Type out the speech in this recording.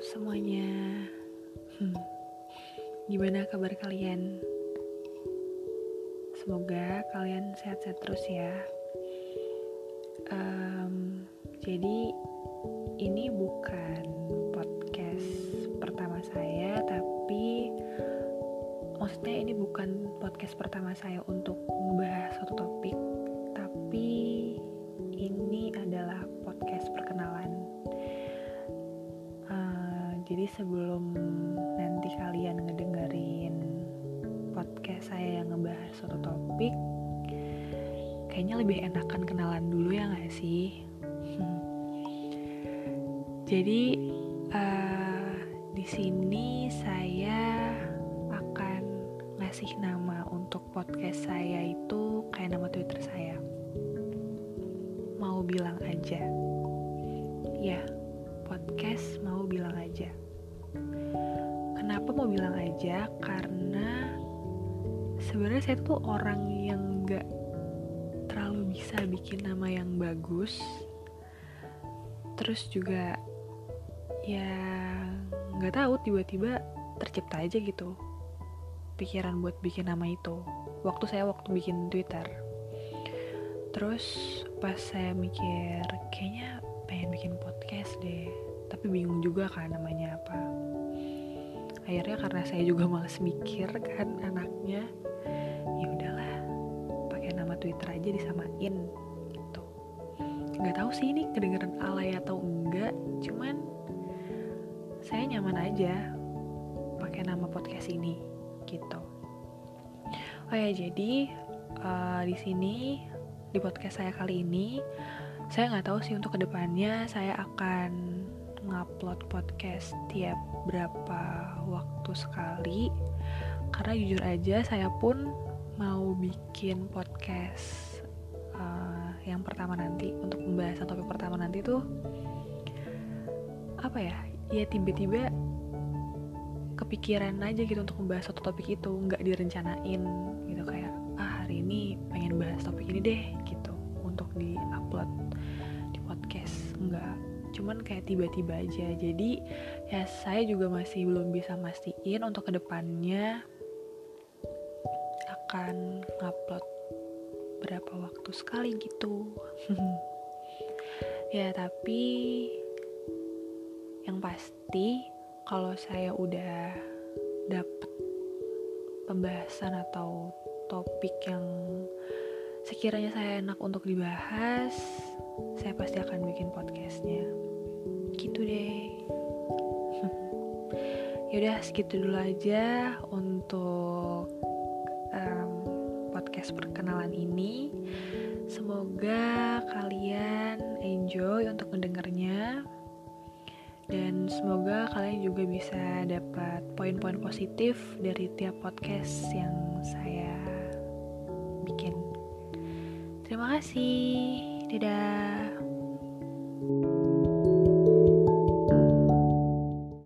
semuanya. Hmm. Gimana kabar kalian? Semoga kalian sehat-sehat terus ya. Um, jadi ini bukan podcast pertama saya, tapi maksudnya ini bukan podcast pertama saya untuk membahas suatu topik, tapi ini adalah podcast perkenalan. Sebelum nanti kalian ngedengerin podcast saya yang ngebahas suatu topik, kayaknya lebih enakan kenalan dulu ya nggak sih? Hmm. Jadi uh, di sini saya akan ngasih nama untuk podcast saya itu kayak nama Twitter saya. Mau bilang aja. Ya, podcast mau bilang aja. Kenapa mau bilang aja? Karena sebenarnya saya tuh orang yang gak terlalu bisa bikin nama yang bagus. Terus juga ya nggak tahu tiba-tiba tercipta aja gitu pikiran buat bikin nama itu waktu saya waktu bikin Twitter terus pas saya mikir kayaknya pengen bikin podcast deh tapi bingung juga kan namanya apa akhirnya karena saya juga males mikir kan anaknya ya udahlah pakai nama Twitter aja disamain gitu nggak tahu sih ini kedengeran alay atau enggak cuman saya nyaman aja pakai nama podcast ini gitu. Oh ya jadi uh, di sini di podcast saya kali ini saya nggak tahu sih untuk ke depannya saya akan ngupload podcast tiap berapa waktu sekali. Karena jujur aja saya pun mau bikin podcast uh, yang pertama nanti. Untuk pembahasan topik pertama nanti tuh apa ya ya tiba-tiba kepikiran aja gitu untuk membahas satu topik itu. Nggak direncanain gitu kayak ah hari ini pengen bahas topik ini deh cuman kayak tiba-tiba aja jadi ya saya juga masih belum bisa mastiin untuk ke depannya akan ngupload berapa waktu sekali gitu ya tapi yang pasti kalau saya udah dapet pembahasan atau topik yang sekiranya saya enak untuk dibahas, saya pasti akan bikin podcastnya. Deh. Yaudah segitu dulu aja untuk um, podcast perkenalan ini. Semoga kalian enjoy untuk mendengarnya dan semoga kalian juga bisa dapat poin-poin positif dari tiap podcast yang saya bikin. Terima kasih, dadah.